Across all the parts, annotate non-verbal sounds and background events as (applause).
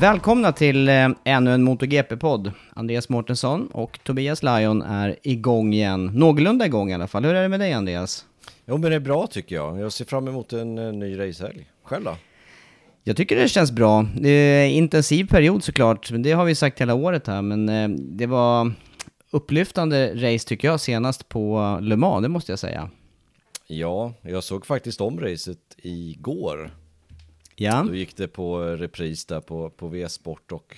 Välkomna till eh, ännu en MotoGP-podd. Andreas Mårtensson och Tobias Lajon är igång igen. Någorlunda igång i alla fall. Hur är det med dig Andreas? Jo men det är bra tycker jag. Jag ser fram emot en, eh, ny racehelg. Själv då? Jag tycker det känns bra. Det är en intensiv period såklart, men det har vi sagt hela året här. Men eh, det var upplyftande race tycker jag senast på Le Mans, det måste jag säga. Ja, jag såg faktiskt om racet igår. Ja, Då gick det på repris där på, på V-sport och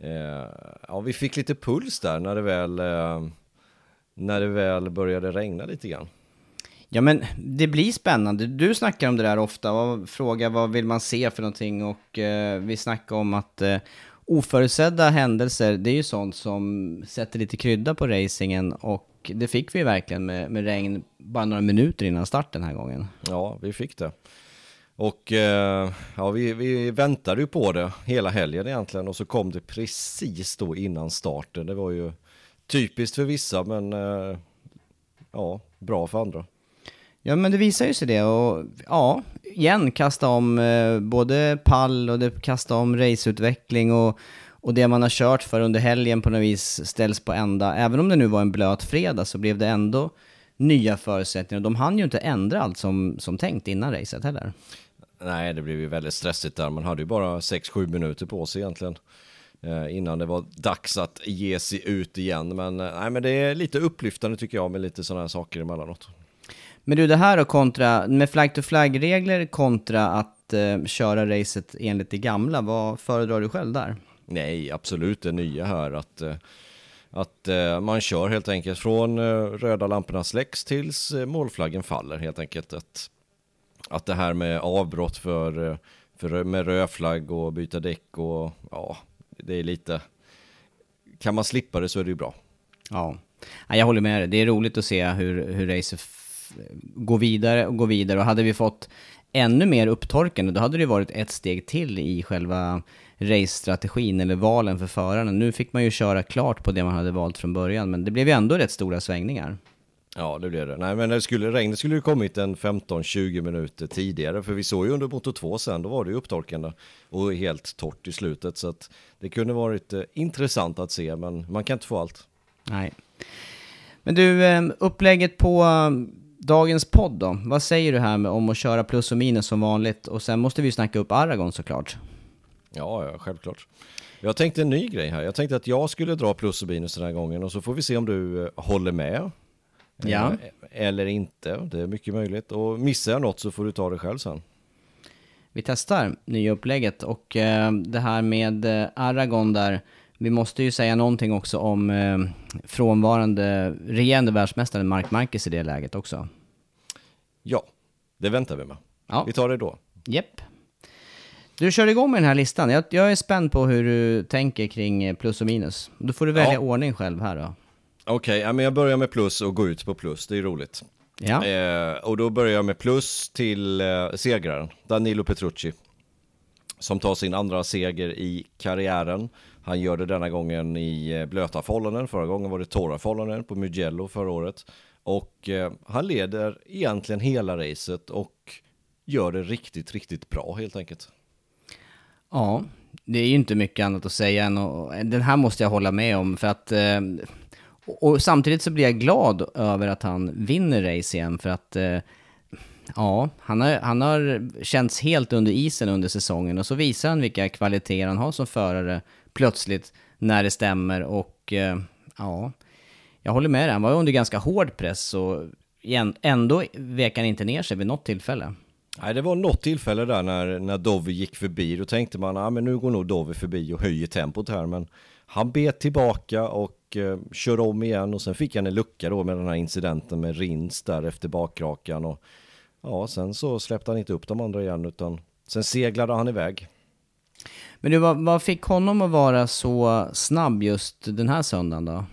eh, ja, vi fick lite puls där när det väl eh, när det väl började regna lite grann. ja men det blir spännande. Du snackar om det där ofta och frågar vad vill man se för någonting och eh, vi snackar om att eh, oförutsedda händelser, det är ju sånt som sätter lite krydda på racingen och det fick vi verkligen med, med regn bara några minuter innan start den här gången. Ja, vi fick det. Och eh, ja, vi, vi väntade ju på det hela helgen egentligen och så kom det precis då innan starten. Det var ju typiskt för vissa men eh, ja, bra för andra. Ja men det visar ju sig det och ja, igen kasta om eh, både pall och det kasta om raceutveckling och, och det man har kört för under helgen på något vis ställs på ända. Även om det nu var en blöt fredag så blev det ändå nya förutsättningar. De hann ju inte ändra allt som, som tänkt innan racet heller. Nej, det blev ju väldigt stressigt där. Man hade ju bara 6-7 minuter på sig egentligen. Eh, innan det var dags att ge sig ut igen. Men, eh, nej, men det är lite upplyftande tycker jag med lite sådana här saker emellanåt. Men du, det här då kontra, med flag-to-flag-regler kontra att eh, köra racet enligt det gamla, vad föredrar du själv där? Nej, absolut det nya här att, eh, att eh, man kör helt enkelt från röda lamporna släcks tills målflaggen faller helt enkelt. Att, att det här med avbrott för, för med rödflagg och byta däck och ja, det är lite... Kan man slippa det så är det ju bra. Ja, jag håller med dig. Det är roligt att se hur, hur racet går vidare och går vidare. Och hade vi fått ännu mer upptorkande, då hade det varit ett steg till i själva racestrategin eller valen för förarna. Nu fick man ju köra klart på det man hade valt från början, men det blev ju ändå rätt stora svängningar. Ja, det blir det. Nej, men det skulle, regnet skulle ju kommit en 15-20 minuter tidigare, för vi såg ju under motor 2 sen, då var det ju upptorkande och helt torrt i slutet, så att det kunde varit eh, intressant att se, men man kan inte få allt. Nej. Men du, eh, upplägget på eh, dagens podd då? Vad säger du här med, om att köra plus och minus som vanligt? Och sen måste vi ju snacka upp Aragon såklart. Ja, ja, självklart. Jag tänkte en ny grej här. Jag tänkte att jag skulle dra plus och minus den här gången och så får vi se om du eh, håller med. Ja. Eh, Eller inte, det är mycket möjligt. Och missar jag något så får du ta det själv sen. Vi testar nya upplägget och eh, det här med eh, Aragon där, vi måste ju säga någonting också om eh, frånvarande regerande världsmästaren Mark Marquez i det läget också. Ja, det väntar vi med. Ja. Vi tar det då. Jepp. Du kör igång med den här listan. Jag, jag är spänd på hur du tänker kring plus och minus. Då får du välja Ja. ordning själv här då. Okej, ja, men jag börjar med plus och går ut på plus. Det är roligt. Ja. Eh, och då börjar jag med plus till eh, segraren, Danilo Petrucci. Som tar sin andra seger i karriären. Han gör det denna gången i eh, blöta förhållanden. Förra gången var det torra förhållanden på Mugello förra året. Och eh, han leder egentligen hela racet och gör det riktigt, riktigt bra helt enkelt. Ja, det är ju inte mycket annat att säga än och, den här måste jag hålla med om för att eh, och, samtidigt så blir jag glad över att han vinner race igen för att eh, ja, han har, han har känts helt under isen under säsongen och så visar han vilka kvaliteter han har som förare plötsligt när det stämmer och eh, ja, jag håller med dig, han var under ganska hård press och ändå vek han inte ner sig vid något tillfälle. Nej, det var något tillfälle där när, när Dovi gick förbi. Då tänkte man, ah, men nu går nog Dovi förbi och höjer tempot här. Men han bet tillbaka och eh, kör om igen och sen fick han en lucka då med den här incidenten med Rins där efter bakrakan. Och ja, sen så släppte han inte upp de andra igen utan sen seglade han iväg. Men du, vad, vad fick honom att vara så snabb just den här söndagen då?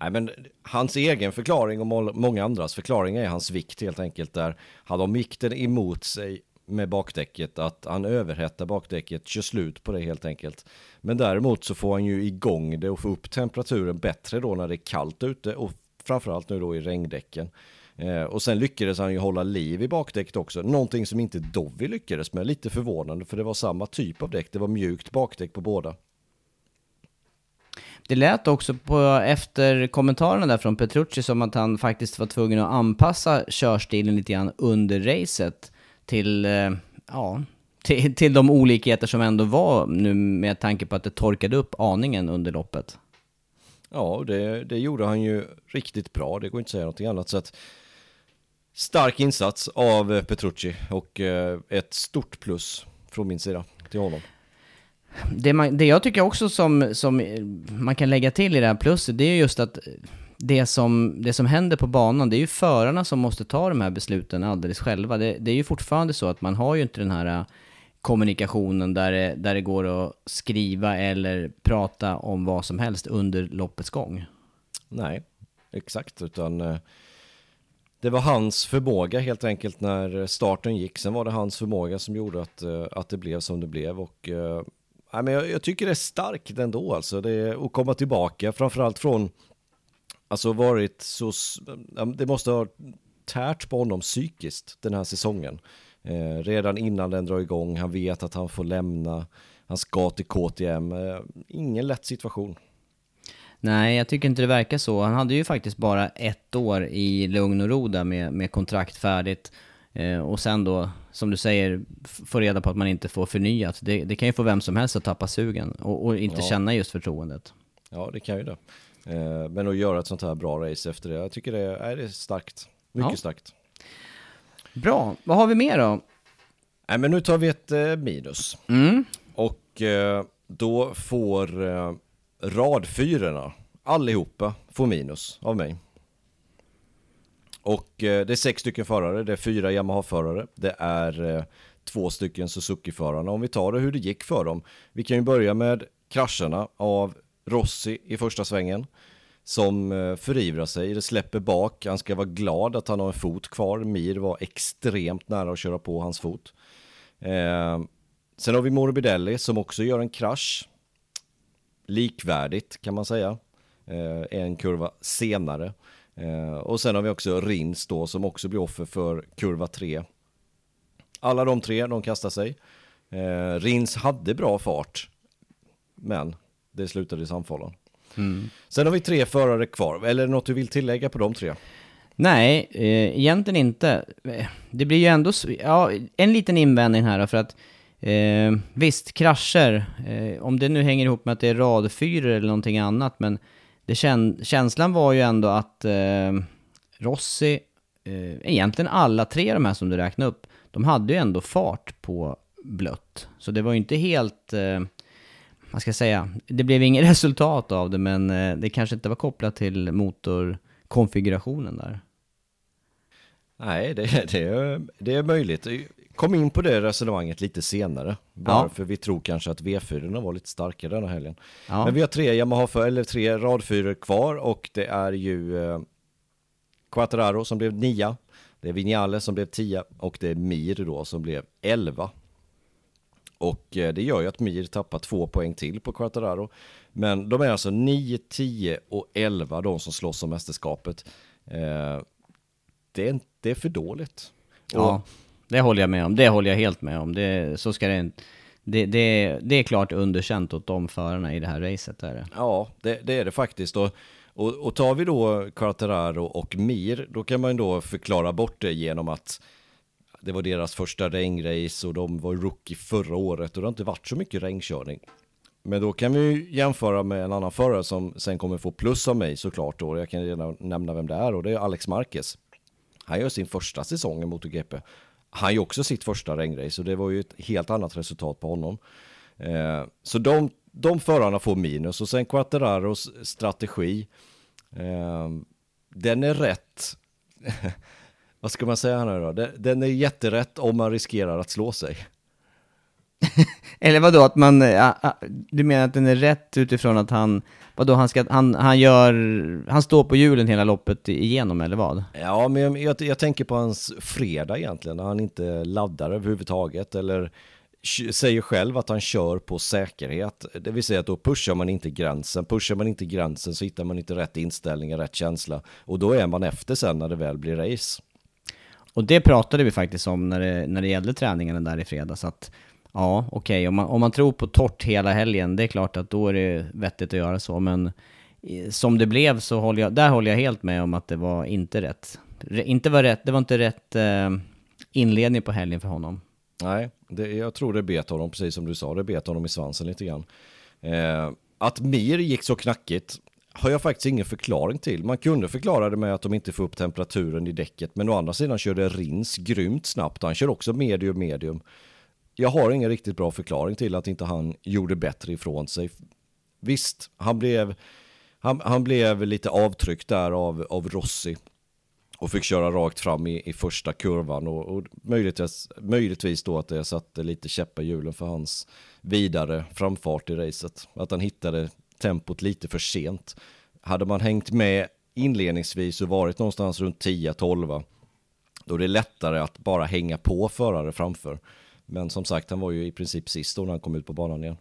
Nej, men hans egen förklaring och må- många andras förklaring är hans vikt helt enkelt. Där hade de vikten emot sig med bakdäcket, att han överhettar bakdäcket, kör slut på det helt enkelt. Men däremot så får han ju igång det och får upp temperaturen bättre då när det är kallt ute och framförallt nu då i regndäcken. Eh, och sen lyckades han ju hålla liv i bakdäcket också, någonting som inte Dovi lyckades med, lite förvånande för det var samma typ av däck, det var mjukt bakdäck på båda. Det lät också på, efter kommentarerna där från Petrucci som att han faktiskt var tvungen att anpassa körstilen lite grann under racet till, eh, ja, till, till de olikheter som ändå var nu med tanke på att det torkade upp aningen under loppet. Ja, det, det gjorde han ju riktigt bra, det går inte att säga någonting annat. Så att, stark insats av Petrucci och eh, ett stort plus från min sida till honom. Det, man, det jag tycker också som, som man kan lägga till i det här plusset, det är just att det som, det som händer på banan, det är ju förarna som måste ta de här besluten alldeles själva. Det, det är ju fortfarande så att man har ju inte den här kommunikationen där det, där det går att skriva eller prata om vad som helst under loppets gång. Nej, exakt, utan eh, det var hans förmåga helt enkelt när starten gick. Sen var det hans förmåga som gjorde att, eh, att det blev som det blev och äh, men jag, jag tycker det är starkt ändå alltså. Det att komma tillbaka, framförallt från, alltså varit så, det måste ha tärt på honom psykiskt den här säsongen. Eh, redan innan den drar igång, han vet att han får lämna, han ska till KTM, eh, ingen lätt situation. Nej, jag tycker inte det verkar så. Han hade ju faktiskt bara ett år i lugn och ro där med, med kontrakt färdigt. Eh, och sen då, som du säger, få reda på att man inte får förnyat. Det, det kan ju få vem som helst att tappa sugen och, och inte Ja. känna just förtroendet. Ja, det kan ju det. Eh, men att göra ett sånt här bra race efter det, jag tycker det är, är det starkt. Mycket Ja. starkt. Bra, vad har vi mer då? Nej, men nu tar vi ett eh, minus. Mm. Och eh, då får eh, radfyrorna, allihopa, får minus av mig. Och eh, det är sex stycken förare, det är fyra Yamaha-förare, det är eh, två stycken Suzuki-förarna. Om vi tar det hur det gick för dem. Vi kan ju börja med krascherna av Rossi i första svängen. Som eh, förivrar sig, det släpper bak, han ska vara glad att han har en fot kvar. Mir var extremt nära att köra på hans fot. Eh, sen har vi Morbidelli som också gör en krasch. Likvärdigt kan man säga. Eh, en kurva senare. Eh, och sen har vi också Rins då som också blir offer för kurva 3. Alla de tre, de kastar sig. Eh, Rins hade bra fart. Men det slutade i Mm. Sen har vi tre förare kvar. Eller något du vill tillägga på de tre? Nej, eh, egentligen inte. Det blir ju ändå, ja, en liten invändning här då, för att eh, visst, krascher, eh, om det nu hänger ihop med att det är radfyror eller någonting annat, men det kän, känslan var ju ändå att eh, Rossi, eh, egentligen alla tre de här som du räknade upp, de hade ju ändå fart på blött. Så det var ju inte helt, eh, vad ska jag säga, det blev inget (laughs) resultat av det, men eh, det kanske inte var kopplat till motorkonfigurationen där. Nej, det, (laughs) det, är, det är möjligt. Kom in på det resonemanget lite senare. Bara Ja. för vi tror kanske att V4 var lite starkare denna helgen. Ja. Men vi har tre Yamaha för, eller tre radfyror kvar och det är ju eh, Quattararo som blev nia. Det är Vinales som blev tia och det är Mir då som blev elva. Och eh, det gör ju att Mir tappar två poäng till på Quattararo. Men de är alltså 9, 10 och 11 de som slåss om mästerskapet. Eh, det, är, det är för dåligt. Ja, det håller jag med om. Det håller jag helt med om. Det, så ska det, det, det, det är klart underkänt åt de förarna i det här racet. Är det. Ja, det, det är det faktiskt. Och, och, och tar vi då Quartararo och Mir, då kan man ju då förklara bort det genom att det var deras första regnrace och de var rookie förra året och det har inte varit så mycket regnkörning. Men då kan vi jämföra med en annan förare som sen kommer få plus av mig såklart då. Jag kan redan nämna vem det är och det är Alex Marquez. Han gör sin första säsong i MotoGP. Han gör också sitt första regnrace och det var ju ett helt annat resultat på honom. Eh, så de, de förarna får minus och sen Quattararos strategi. Eh, den är rätt. (laughs) Vad ska man säga nu då? Den är jätterätt om man riskerar att slå sig. (laughs) Eller vadå, att man, du menar att den är rätt utifrån att han, vadå, han, ska, han, han gör, han står på hjulen hela loppet igenom eller vad? Ja, men jag, jag, jag tänker på hans fredag egentligen, när han inte laddar överhuvudtaget, eller säger själv att han kör på säkerhet. Det vill säga att då pushar man inte gränsen. Pushar man inte gränsen så hittar man inte rätt inställning, rätt känsla. Och då är man efter sen när det väl blir race. Och det pratade vi faktiskt om när det, när det gällde träningarna där i fredags. Att Ja, okej, okay. om, man, om man tror på torrt hela helgen, det är klart att då är det vettigt att göra så, men som det blev så håller jag, där håller jag helt med om att det var inte rätt. Inte var rätt, det var inte rätt eh, inledning på helgen för honom. Nej, det, jag tror det bet honom, precis som du sa, det bet honom i svansen lite grann. Eh, att Mir gick så knackigt har jag faktiskt ingen förklaring till. Man kunde förklara det med att de inte får upp temperaturen i däcket, men å andra sidan körde Rins grymt snabbt. Han kör också medium medium jag har ingen riktigt bra förklaring till att inte han gjorde bättre ifrån sig. Visst, han blev, han, han blev lite avtryckt där av, av Rossi och fick köra rakt fram i, i första kurvan och, och möjligtvis, möjligtvis då att det satte lite käppar i hjulen för hans vidare framfart i racet. Att han hittade tempot lite för sent. Hade man hängt med inledningsvis och varit någonstans runt 10-12 då är det lättare att bara hänga på förare framför. Men som sagt, han var ju i princip sist då när han kom ut på banan igen.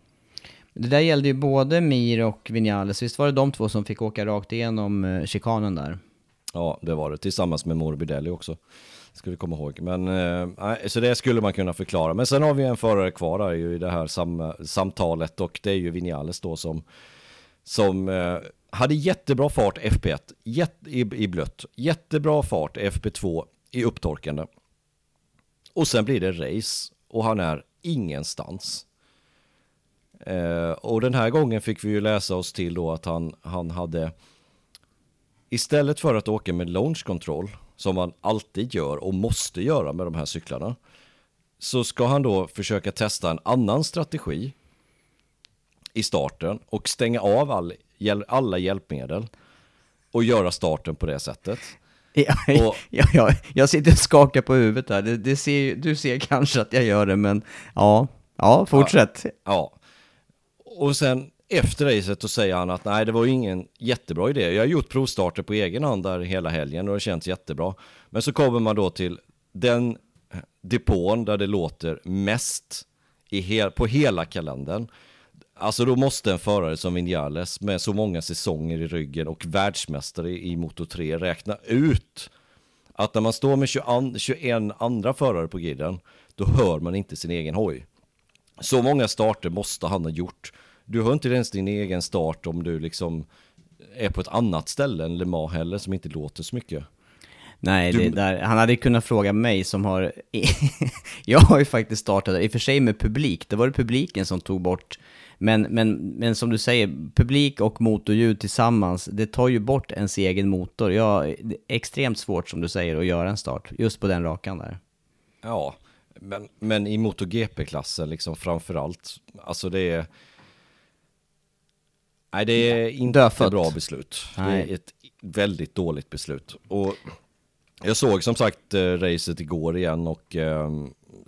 Det där gällde ju både Mir och Vinales, visst var det de två som fick åka rakt igenom eh, chikanen där? Ja, det var det, tillsammans med Morbidelli också. Ska vi komma ihåg. Men, eh, så det skulle man kunna förklara. Men sen har vi en förare kvar där ju i det här sam samtalet och det är ju Vinales då som, som eh, hade jättebra fart FP1 jätt, i, i blött, jättebra fart FP2 i upptorkande. Och sen blir det race och han är ingenstans. Eh, och den här gången fick vi ju läsa oss till då att han, han hade istället för att åka med launch control som man alltid gör och måste göra med de här cyklarna så ska han då försöka testa en annan strategi i starten och stänga av all, alla hjälpmedel och göra starten på det sättet. (laughs) Ja, och, ja, ja, jag sitter och skakar på huvudet här. Det, det ser, du ser kanske att jag gör det, men ja, ja fortsätt. Ja. Och sen efter racet så säger han att nej, det var ingen jättebra idé. Jag har gjort provstarter på egen hand där hela helgen och det känns jättebra. Men så kommer man då till den depån där det låter mest i he på hela kalendern. Alltså då måste en förare som Vinales med så många säsonger i ryggen och världsmästare i Moto 3 räkna ut att när man står med 21, 21 andra förare på griden då hör man inte sin egen hoj. Så många starter måste han ha gjort. Du hör inte ens din egen start om du liksom är på ett annat ställe än Le Mans heller som inte låter så mycket. Nej, du... där, han hade kunnat fråga mig som har... (laughs) jag har ju faktiskt startat, i och för sig med publik, det var det publiken som tog bort men, men, men som du säger, publik och motorljud tillsammans, det tar ju bort ens egen motor. Ja, det är extremt svårt som du säger att göra en start, just på den rakan där. Ja, men, men i MotoGP-klassen liksom framförallt, alltså det är... Nej, det är inte ett bra beslut. Nej. Det är ett väldigt dåligt beslut. Och jag såg som sagt eh, racet igår igen och eh,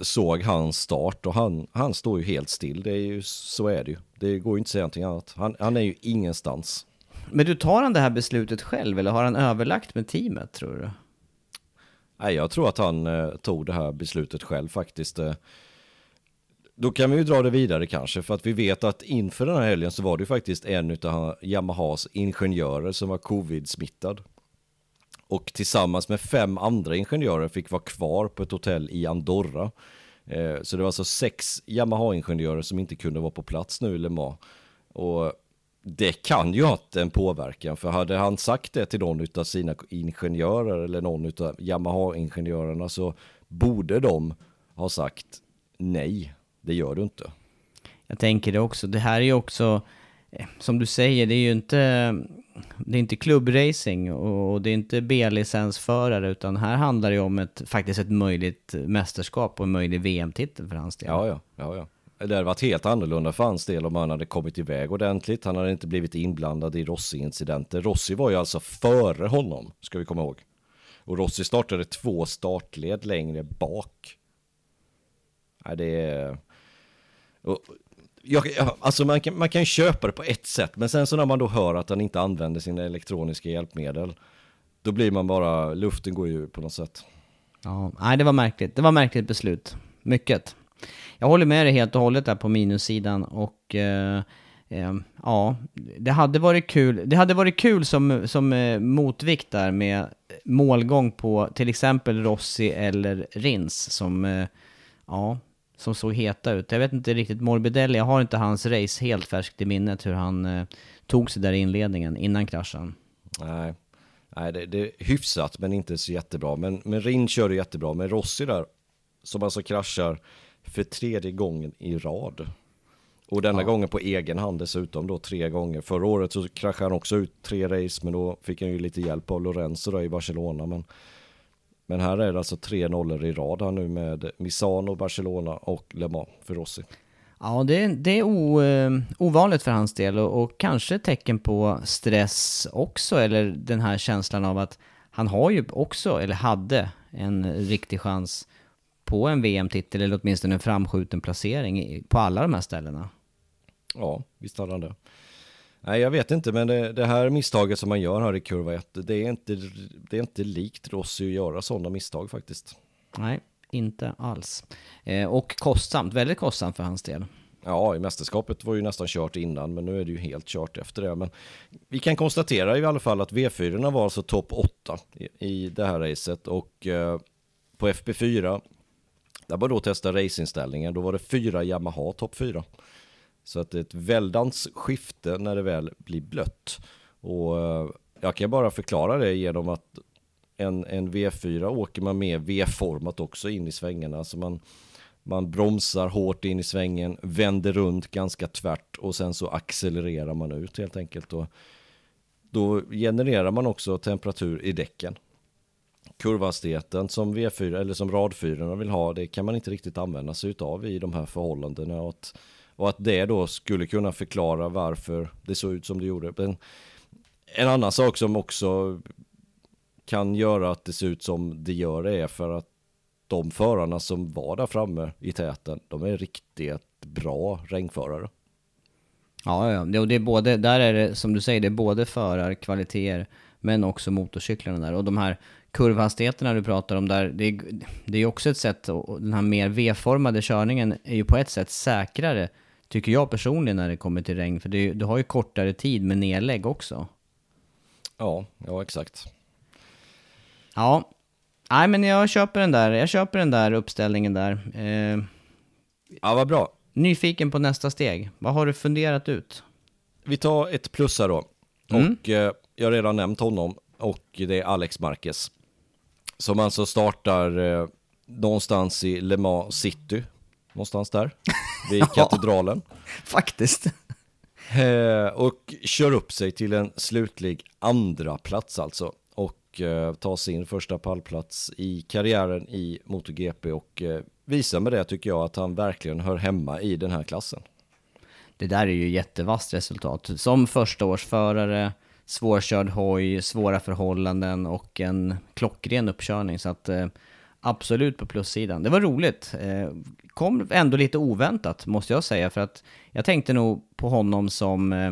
såg hans start och han, han står ju helt still. Det är ju, så är det ju. Det går ju inte att säga någonting annat. Han, han är ju ingenstans. Men du, tar han det här beslutet själv eller har han överlagt med teamet tror du? Nej, jag tror att han eh, tog det här beslutet själv faktiskt. Eh. Då kan vi ju dra det vidare kanske, för att vi vet att inför den här helgen så var det ju faktiskt en av Yamahas ingenjörer som var covid-smittad. Och tillsammans med fem andra ingenjörer fick vara kvar på ett hotell i Andorra. Eh, så det var alltså sex Yamaha-ingenjörer som inte kunde vara på plats nu i Le Mans. Och det kan ju ha haft en påverkan, för hade han sagt det till någon av sina ingenjörer eller någon av Yamaha-ingenjörerna så borde de ha sagt nej, det gör du inte. Jag tänker det också, det här är ju också, Eh, som du säger, det är ju inte, det är inte klubbracing och det är inte B-licensförare, utan här handlar det ju om ett, faktiskt ett möjligt mästerskap och en möjlig VM-titel för hans del. Ja, ja, ja, ja. Det hade varit helt annorlunda för hans del om han hade kommit iväg ordentligt. Han hade inte blivit inblandad i Rossi-incidenter. Rossi var ju alltså före honom, ska vi komma ihåg. Och Rossi startade två startled längre bak. Nej, det är... Jag, alltså man kan, man kan köpa det på ett sätt, men sen så när man då hör att han inte använder sina elektroniska hjälpmedel, då blir man bara, luften går ju på något sätt. Ja, nej det var märkligt. Det var märkligt beslut. Mycket. Jag håller med dig helt och hållet där på minussidan och eh, eh, ja, det hade varit kul. Det hade varit kul som, som eh, motvikt där med målgång på till exempel Rossi eller Rins som, eh, ja, som såg heta ut. Jag vet inte riktigt, Morbidelli, jag har inte hans race helt färskt i minnet hur han eh, tog sig där i inledningen innan kraschen. Nej, Nej det, det, är hyfsat men inte så jättebra. Men, men Rins körde jättebra, men Rossi där, som alltså kraschar för tredje gången i rad. Och denna ja. gången på egen hand dessutom då tre gånger. Förra året så kraschade han också ut tre race men då fick han ju lite hjälp av Lorenzo då i Barcelona. Men, men här är det alltså tre nollor i rad här nu med Misano, Barcelona och Le Mans för Rossi. Ja, det, det är o, uh, ovanligt för hans del och, och kanske ett tecken på stress också, eller den här känslan av att han har ju också, eller hade, en riktig chans på en VM-titel eller åtminstone en framskjuten placering på alla de här ställena. Ja, visst hade han det. Nej, jag vet inte, men det, det, här misstaget som man gör här i kurva 1, det är inte, det är inte likt Rossi att göra sådana misstag faktiskt. Nej, inte alls. Eh, och kostsamt, väldigt kostsamt för hans del. Ja, i mästerskapet var ju nästan kört innan, men nu är det ju helt kört efter det. Men vi kan konstatera i alla fall att V4 var alltså topp 8 i, i det här racet och eh, på FP4 där var då testa racingställningen, då var det fyra Yamaha topp fyra. Så att det är ett väldans skifte när det väl blir blött. Och eh, jag kan bara förklara det genom att en, en V4 åker man med V-format också in i svängarna. Så man, man bromsar hårt in i svängen, vänder runt ganska tvärt och sen så accelererar man ut helt enkelt. Och då genererar man också temperatur i däcken kurvhastigheten som V4 eller som rad vill ha, det kan man inte riktigt använda sig av i de här förhållandena. Och att, och att det då skulle kunna förklara varför det såg ut som det gjorde. Men en annan sak som också kan göra att det ser ut som det gör det är för att de förarna som var där framme i täten, de är riktigt bra regnförare. Ja, ja, och det är både, där är det som du säger, det är både förarkvaliteter men också motorcyklarna där. Och de här kurvhastigheterna du pratar om där, det är, det är också ett sätt, och den här mer V-formade körningen är ju på ett sätt säkrare, tycker jag personligen när det kommer till regn, för det, du har ju kortare tid med nedlägg också. Ja, ja exakt. Ja, nej men jag köper den där, jag köper den där uppställningen där. Eh, ja, vad bra. Nyfiken på nästa steg, vad har du funderat ut? Vi tar ett plus här då. Mm. Och eh, jag har redan nämnt honom och det är Alex Marquez. Som alltså startar eh, någonstans i Le Mans city. Någonstans där. (laughs) Vid katedralen. Faktiskt. Eh, och kör upp sig till en slutlig andra plats alltså. Och eh, tar sin första pallplats i karriären i MotoGP. Och eh, visar med det tycker jag att han verkligen hör hemma i den här klassen. Det där är ju jättevast resultat. Som förstaårsförare svårkörd hoj, svåra förhållanden och en klockren uppkörning. Så att absolut på plussidan. Det var roligt. Eh, kom ändå lite oväntat måste jag säga. För att jag tänkte nog på honom som eh,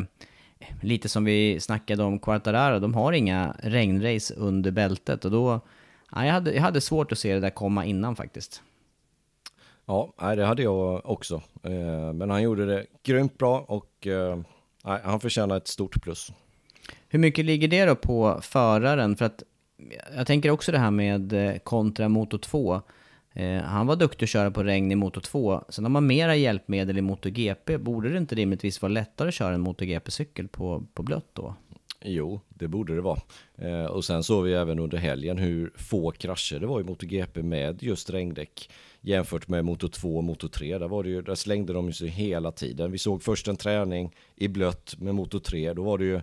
lite som vi snackade om Quartararo, de har inga regnrace under bältet och då, ja, jag, hade, jag hade svårt att se det där komma innan faktiskt. Ja, det hade jag också. Eh, men han gjorde det grymt bra och han förtjänar ett stort plus. Hur mycket ligger det då på föraren? För att jag tänker också det här med eh, kontra Moto 2. Eh, han var duktig att köra på regn i Moto 2. Sen har man mera hjälpmedel i MotoGP. Borde det inte rimligtvis vara lättare att köra en MotoGP-cykel på, på blött då? Jo, det borde det vara. Eh, och sen såg vi även under helgen hur få krascher det var i MotoGP med just regndäck jämfört med Moto 2 och Moto 3. Där, var det ju, där slängde de sig hela tiden. Vi såg först en träning i blött med Moto 3. Då var det ju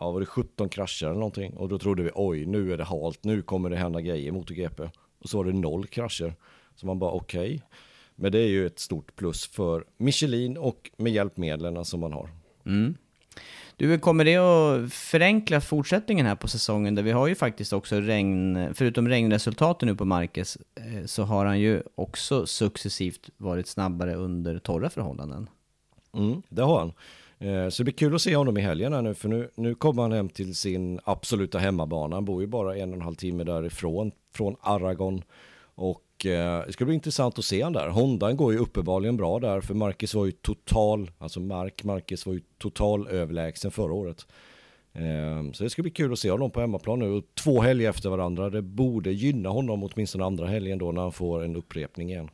ja, var det 17 krascher eller någonting. Och då trodde vi oj, nu är det halt, nu kommer det hända grejer i MotoGP. Och så var det noll krascher. Så man bara okej. Okay. Men det är ju ett stort plus för Michelin och med hjälpmedlen som man har. Mm. Du, kommer det att förenkla fortsättningen här på säsongen? Där vi har ju faktiskt också regn, förutom regnresultaten nu på Marcus, eh, så har han ju också successivt varit snabbare under torra förhållanden. Mm, det har han. Eh, så det blir kul att se honom i helgen här nu, för nu, nu kommer han hem till sin absoluta hemmabana. Han bor ju bara en och en halv timme därifrån, från Aragon. Och eh, det ska bli intressant att se han där. Hondan går ju uppenbarligen bra där, för Marcus var ju total, alltså Mark Marcus var ju total överlägsen förra året. Eh, så det ska bli kul att se honom på hemmaplan nu. Två helger efter varandra, det borde gynna honom åtminstone andra helgen då när han får en upprepning igen.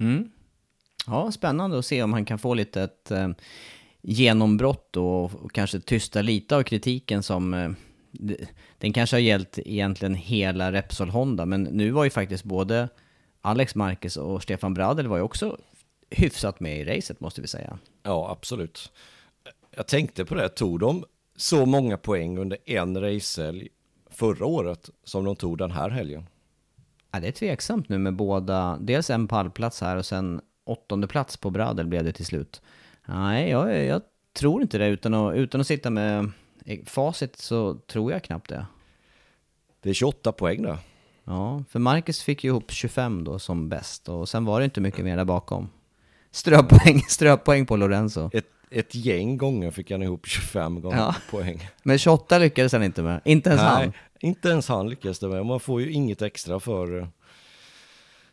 Mm. Ja, spännande att se om han kan få lite ett eh, genombrott och, och kanske tysta lite av kritiken som eh, den kanske har gällt egentligen hela Repsol Honda, men nu var ju faktiskt både Alex Marquez och Stefan Bradel var ju också hyfsat med i racet måste vi säga. Ja, absolut. Jag tänkte på det, tog de så många poäng under en racehelg förra året som de tog den här helgen? Ja, det är tveksamt nu med båda, dels en pallplats här och sen åttonde plats på Bradel blev det till slut. Nej, jag, jag tror inte det. Utan att, utan att sitta med facit så tror jag knappt det. Det är 28 poäng då. Ja, för Marcus fick ju ihop 25 då som bäst. Och sen var det inte mycket mer där bakom. Ströpoäng, (laughs) ströpoäng på Lorenzo. Ett, ett gäng gånger fick han ihop 25 gånger ja. (laughs) poäng. Men 28 lyckades han inte med. Inte ens Nej, han. Inte ens han lyckades det med. Man får ju inget extra för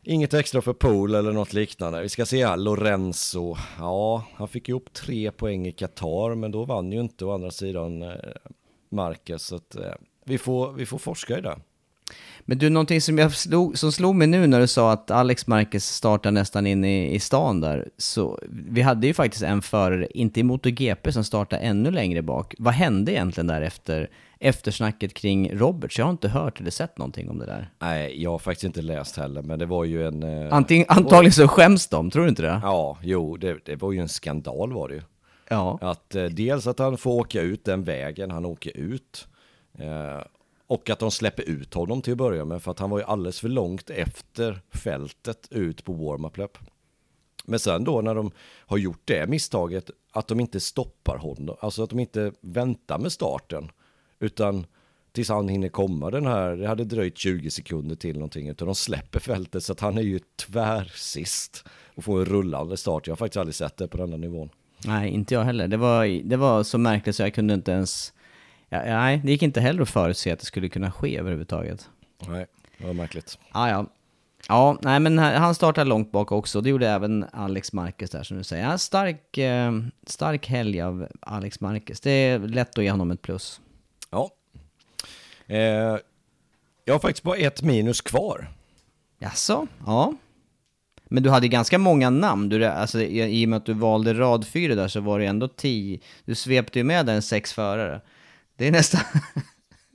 Inget extra för Pool eller något liknande. Vi ska se här, Lorenzo. Ja, han fick ihop tre poäng i Qatar, men då vann ju inte å andra sidan eh, Marcus. Så att, eh, vi, får, vi får forska i det. Men du, någonting som, jag slog, som slog mig nu när du sa att Alex Marquez startar nästan in i, i stan där. Så vi hade ju faktiskt en förare, inte i MotoGP, som startade ännu längre bak. Vad hände egentligen där efter eftersnacket kring Roberts. Jag har inte hört eller sett någonting om det där. Nej, jag har faktiskt inte läst heller, men det var ju en... Eh, Antingen, antagligen så skäms de, tror du inte det? Ja, jo, det, det var ju en skandal var det ju. Ja. Att eh, dels att han får åka ut den vägen han åker ut. Eh, och att de släpper ut honom till att börja med, för att han var ju alldeles för långt efter fältet ut på warm-up löp. Men sen då när de har gjort det misstaget, att de inte stoppar honom, alltså att de inte väntar med starten. Utan tills han hinner komma den här, det hade dröjt 20 sekunder till någonting, utan de släpper fältet så att han är ju tvärsist och får en rullande start. Jag har faktiskt aldrig sett det på den här nivån. Nej, inte jag heller. Det var, det var så märkligt så jag kunde inte ens... Ja, nej, det gick inte heller att förutse att det skulle kunna ske överhuvudtaget. Nej, det var märkligt. Ah, ja, Ja, nej men han startade långt bak också. Det gjorde även Alex Marquez där som du säger. Ja, stark, eh, stark helg av Alex Marquez. Det är lätt att ge honom ett plus. Ja. Eh, jag har faktiskt bara ett minus kvar. Jaså? Ja. Men du hade ganska många namn. Du, alltså, i, I och med att du valde rad fyra där så var det ändå tio. Du svepte ju med den sex förare. Det är nästan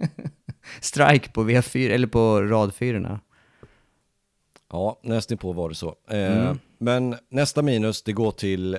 (laughs) strike på V4, eller på rad fyrorna. Ja, nästan på var det så. Eh, mm. Men nästa minus, det går till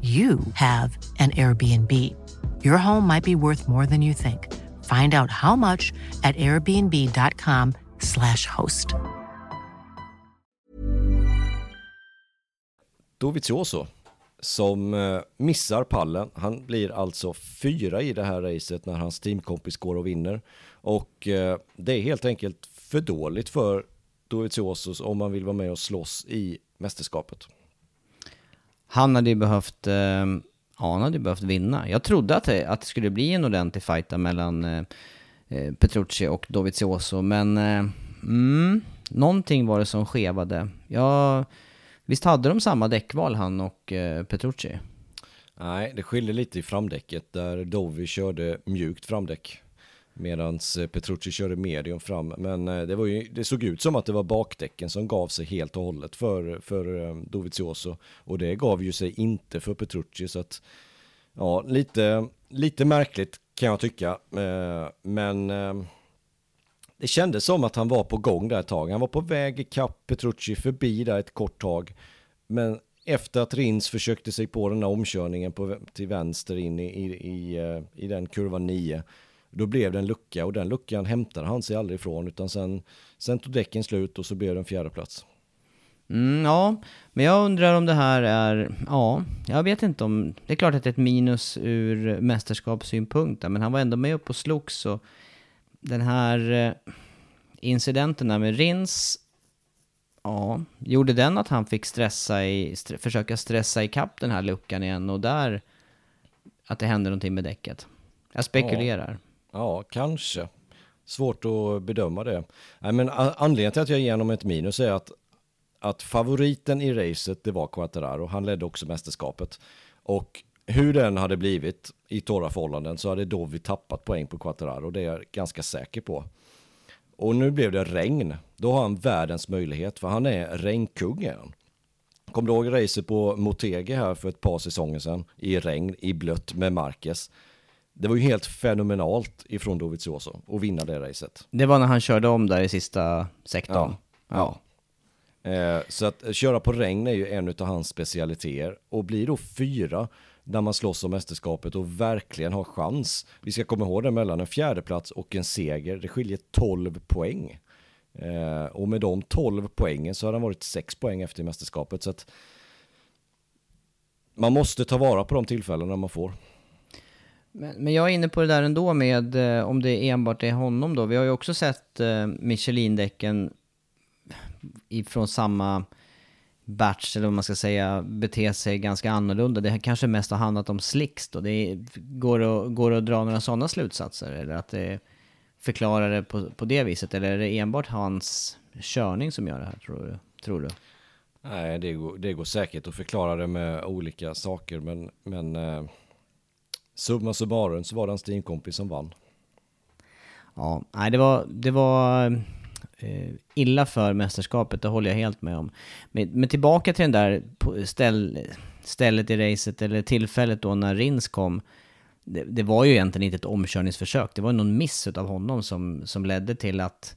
you have an Airbnb. Your home might be worth more than you think. Find out how much at airbnb.com/slash host. Dovizioso som eh, missar pallen. Han blir alltså fyra i det här racet när hans teamkompis går och vinner. Och eh, det är helt enkelt för dåligt för Dovizioso om man vill vara med och slåss i mästerskapet. Han hade ju behövt, eh, ja, han hade ju behövt vinna. Jag trodde att det, att det skulle bli en ordentlig fight där mellan eh, eh, Petrucci och Dovizioso, men eh, mm, någonting var det som skevade. Ja, visst hade de samma däckval han och eh, Petrucci? Nej, det skiljer lite i framdäcket där Dovi körde mjukt framdäck. Medan eh, Petrucci körde medium fram. Men eh, det, var ju, det såg ut som att det var bakdäcken som gav sig helt och hållet för, för eh, Dovizioso. Och det gav ju sig inte för Petrucci. Så att, ja, lite, lite märkligt kan jag tycka. Men det kändes som att han var på gång där ett tag. Han var på väg ikapp Petrucci förbi där ett kort tag. Men efter att Rins försökte sig på den här omkörningen på, till vänster in i, i, i, i den kurva 9 då blev det en lucka och den luckan hämtade han sig aldrig ifrån utan sen, sen tog däcken slut och så blev det en fjärde plats. Mm, ja, men jag undrar om det här är, ja, jag vet inte om, det är klart att det är ett minus ur mästerskapssynpunkt men han var ändå med upp och slogs och den här eh, incidenten där med Rins, ja, gjorde den att han fick stressa i, st försöka stressa ikapp den här luckan igen och där, att det hände någonting med däcket? Jag spekulerar. Ja. Ja, kanske. Svårt att bedöma det. Nej, men anledningen till att jag ger honom ett minus är att, att favoriten i racet, det var Quattararo. Han ledde också mästerskapet. Och hur den hade blivit i torra förhållanden så hade Dovi tappat poäng på Quattararo. Det är jag ganska säker på. Och nu blev det regn. Då har han världens möjlighet, för han är regnkungen. Kommer du ihåg racet på Motegi här för ett par säsonger sedan? I regn, i blött med Marquez. Det var ju helt fenomenalt ifrån Dovizioso att vinna det racet. Det var när han körde om där i sista sektorn. Ja. ja. Eh, så att köra på regn är ju en av hans specialiteter och blir då fyra när man slåss om mästerskapet och verkligen har chans. Vi ska komma ihåg det mellan en fjärdeplats och en seger. Det skiljer 12 poäng. Eh, och med de 12 poängen så har han varit 6 poäng efter mästerskapet. Så att man måste ta vara på de tillfällena man får. Men, men jag är inne på det där ändå med eh, om det enbart är honom då. Vi har ju också sett eh, Michelin-däcken ifrån samma batch, eller vad man ska säga, bete sig ganska annorlunda. Det kanske mest har handlat om slicks då. Det går, att, går att dra några sådana slutsatser? Eller att det förklarar det på, på det viset? Eller är det enbart hans körning som gör det här, tror du? Tror du? Nej, det går, det går säkert att förklara det med olika saker, men, men eh summa summarum så var det hans teamkompis som vann. Ja, nej det var, det var eh, illa för mästerskapet, det håller jag helt med om. Men, men tillbaka till den där ställ, stället i racet, eller tillfället då när Rins kom. Det, det, var ju egentligen inte ett omkörningsförsök, det var någon miss av honom som, som ledde till att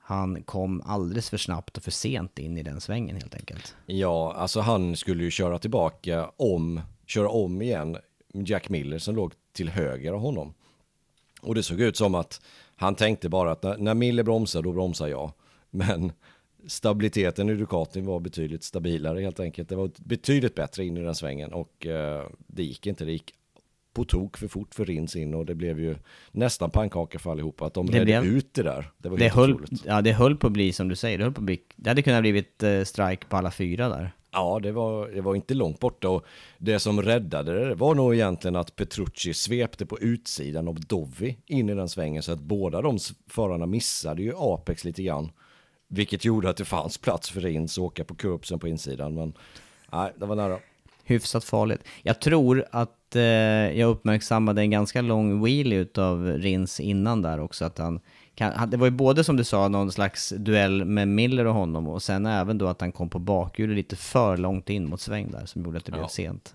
han kom alldeles för snabbt och för sent in i den svängen helt enkelt. Ja, alltså han skulle ju köra tillbaka om, köra om igen Jack Miller som låg till höger av honom. Och det såg ut som att han tänkte bara att när, när Miller bromsar, då bromsar jag. Men stabiliteten i Ducatin var betydligt stabilare helt enkelt. Det var betydligt bättre in i den svängen och eh, det gick inte. Det gick på tok för fort för Rins in och det blev ju nästan pannkaka för allihopa. Att de Det redde blev- ut det där. Det var Det helt höll, otroligt. ja, det höll på att bli som du säger, det, höll på bli, det hade kunnat blivit eh, strike på alla fyra där. Ja, det var, det var inte långt borta och det som räddade det var nog egentligen att Petrucci svepte på utsidan av Dovi in i den svängen så att båda de förarna missade ju Apex lite grann. Vilket gjorde att det fanns plats för Rins att åka på kurbsen på insidan, men nej, det var nära. Hyfsat farligt. Jag tror att eh, jag uppmärksammade en ganska lång wheelie utav Rins innan där också. Att han, han- det var ju både som du sa någon slags duell med Miller och honom och sen även då att han kom på bakhjulet lite för långt in mot sväng där som gjorde att det blev Ja. sent.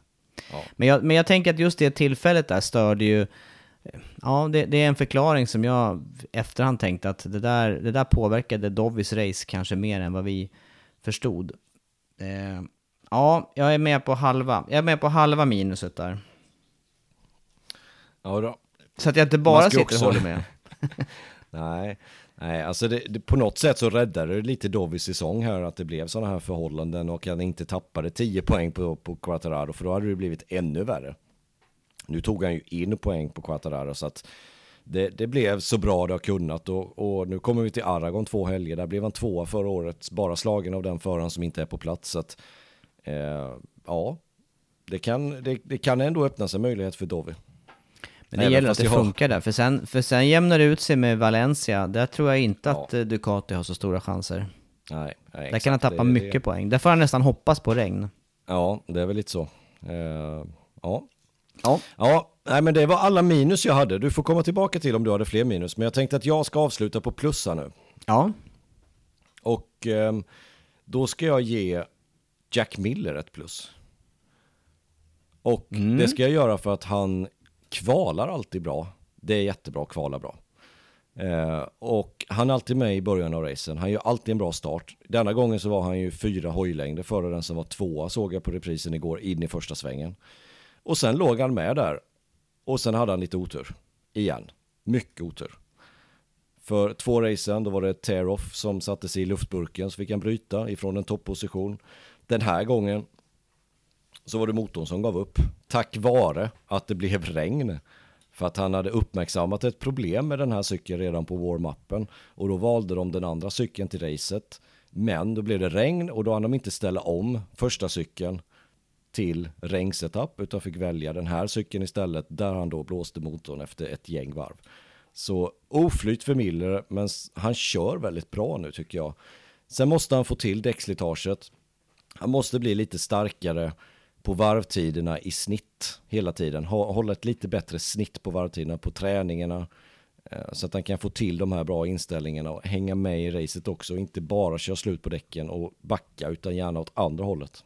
Ja. Men, jag, men jag tänker att just det tillfället där störde ju Ja, det, det är en förklaring som jag efterhand tänkte att det där, det där påverkade Dovis race kanske mer än vad vi förstod. Eh, ja, jag är med på halva. Jag är med på halva minuset där. Ja, då. Så att jag inte bara sitter också- och håller med. (laughs) Nej, nej alltså det, det, på något sätt så räddade det lite Dovis säsong här att det blev sådana här förhållanden och han inte tappade 10 poäng på, på Quattararo för då hade det blivit ännu värre. Nu tog han ju in poäng på Quattararo så att det, det blev så bra det har kunnat och, och nu kommer vi till Aragon två helger. Där blev han tvåa förra året, bara slagen av den föraren som inte är på plats. Så att, eh, ja, det kan, det, det kan ändå öppna sig möjlighet för Dovi. Men det Även gäller att det jag har- funkar där. För sen, för sen jämnar det ut sig med Valencia. Där tror jag inte Ja. att eh, Ducati har så stora chanser. Nej, nej, Där kan han tappa Det- mycket det, poäng. Där får han nästan hoppas på regn. Ja, det är väl lite så. Eh, ja. Ja. Ja, nej men det var alla minus jag hade. Du får komma tillbaka till om du hade fler minus. Men jag tänkte att jag ska avsluta på plussa nu. Ja, Och ehm, då ska jag ge Jack Miller ett plus. Och det ska jag göra för att han kvalar alltid bra. Det är jättebra att kvala bra. Eh, och han är alltid med i början av racen. Han gör alltid en bra start. Denna gången så var han ju fyra hojlängder före den som var tvåa såg jag på reprisen igår in i första svängen. Och sen låg han med där. Och sen hade han lite otur. Igen. Mycket otur. För två racen, då var det tear-off som satte sig i luftburken så fick han bryta ifrån en topposition. Den här gången så var det motorn som gav upp. Tack vare att det blev regn. För att han hade uppmärksammat ett problem med den här cykeln redan på warm-upen. Och då valde de den andra cykeln till racet. Men då blev det regn och då hann de inte ställa om första cykeln till regnsetup utan fick välja den här cykeln istället där han då blåste motorn efter ett gäng varv. Så oflyt för Miller, men han kör väldigt bra nu tycker jag. Sen måste han få till däckslitaget. Han måste bli lite starkare på varvtiderna i snitt hela tiden. Hålla ett lite bättre snitt på varvtiderna på träningarna. Eh, så att han kan få till de här bra inställningarna och hänga med i racet också. Inte bara köra slut på däcken och backa utan gärna åt andra hållet.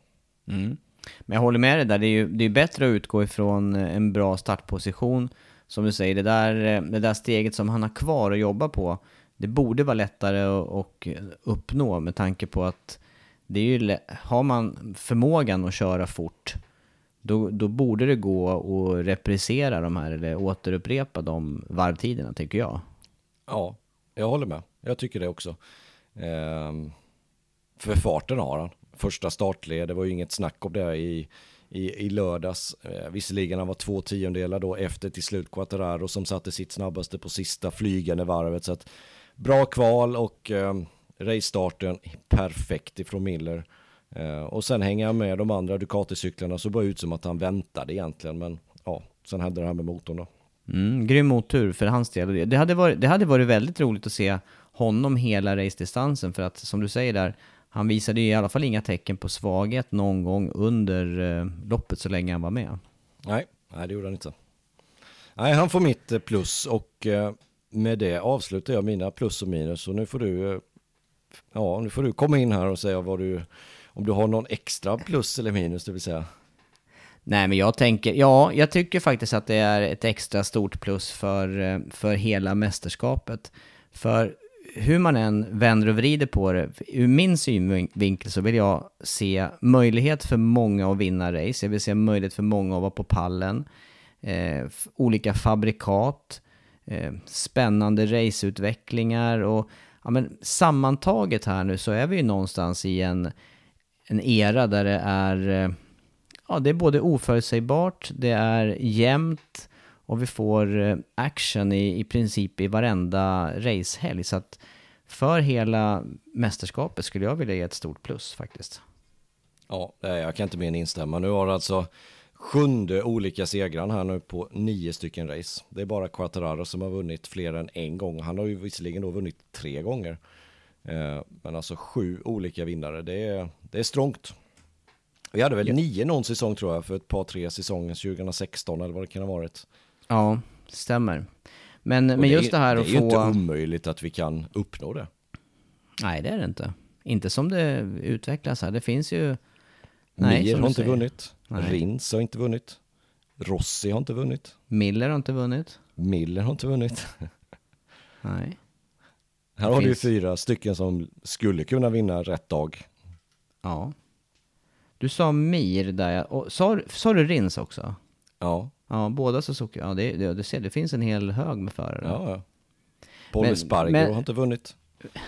Mm. Men jag håller med dig där, det är ju det är bättre att utgå ifrån eh, en bra startposition. Som du säger, det där, eh, det där steget som han har kvar att jobba på, det borde vara lättare att uppnå med tanke på att det är ju, har man förmågan att köra fort, då, då borde det gå att reprisera de här, eller återupprepa de varvtiderna tycker jag. Ja, jag håller med. Jag tycker det också. Ehm, för farten har han. Första startled, det var ju inget snack om det i, i, i lördags. Eh, visserligen han var två tiondelar då efter till slut Quattararo som satte sitt snabbaste på sista flygande varvet. Så att bra kval och eh, racestarten perfekt ifrån Miller. Eh, och sen hänger han med de andra Ducati-cyklarna så bara ut som att han väntade egentligen. Men ja, sen hade det här med motorn då. Mm, grym motor för hans del. Det hade, varit, det hade varit väldigt roligt att se honom hela racedistansen för att som du säger där, han visade ju i alla fall inga tecken på svaghet någon gång under eh, loppet så länge han var med. Nej, nej det gjorde han inte. Nej, han får mitt eh, plus och eh, med det avslutar jag mina plus och minus. Och nu får du, eh, ja, nu får du komma in här och säga vad du, om du har någon extra plus eller minus, det vill säga. Nej men jag tänker, ja, jag tycker faktiskt att det är ett extra stort plus för, eh, för hela mästerskapet. För hur man än vänder och vrider på det, ur min synvinkel så vill jag se möjlighet för många att vinna race. Jag vill se möjlighet för många att vara på pallen. Eh, olika fabrikat, eh, spännande raceutvecklingar och ja men sammantaget här nu så är vi ju någonstans i en, en era där det är, eh, ja det är både oförutsägbart, det är jämnt och vi får eh, action i, i princip i varenda racehelg. Så att för hela mästerskapet skulle jag vilja ge ett stort plus faktiskt. Ja, jag kan inte mer än instämma. Nu har alltså sjunde olika segran här nu på nio stycken race. Det är bara Quattararo som har vunnit fler än en gång. Han har ju visserligen då vunnit tre gånger. Eh, men alltså sju olika vinnare, det är, det är strångt. Vi hade väl ja. nio någon säsong tror jag för ett par tre säsonger, 2016 eller vad det kan ha varit. Ja, stämmer. Men, men just det här att få... Det är ju inte omöjligt att vi kan uppnå det. Nej, det är det inte. Inte som det utvecklas här. Det finns ju... Nej, Mir har inte säger. vunnit. Nej. Rins har inte vunnit. Rossi har inte vunnit. Miller har inte vunnit. Miller har inte vunnit. (laughs) Nej. Här har finns... du fyra stycken som skulle kunna vinna rätt dag. Ja. Du sa Mir där, och sa, sa du Rins också? Ja. Ja, båda Suzuki. Ja, det, det, det, ser, det finns en hel hög med förare. Ja, ja. Paul Spargo har inte vunnit.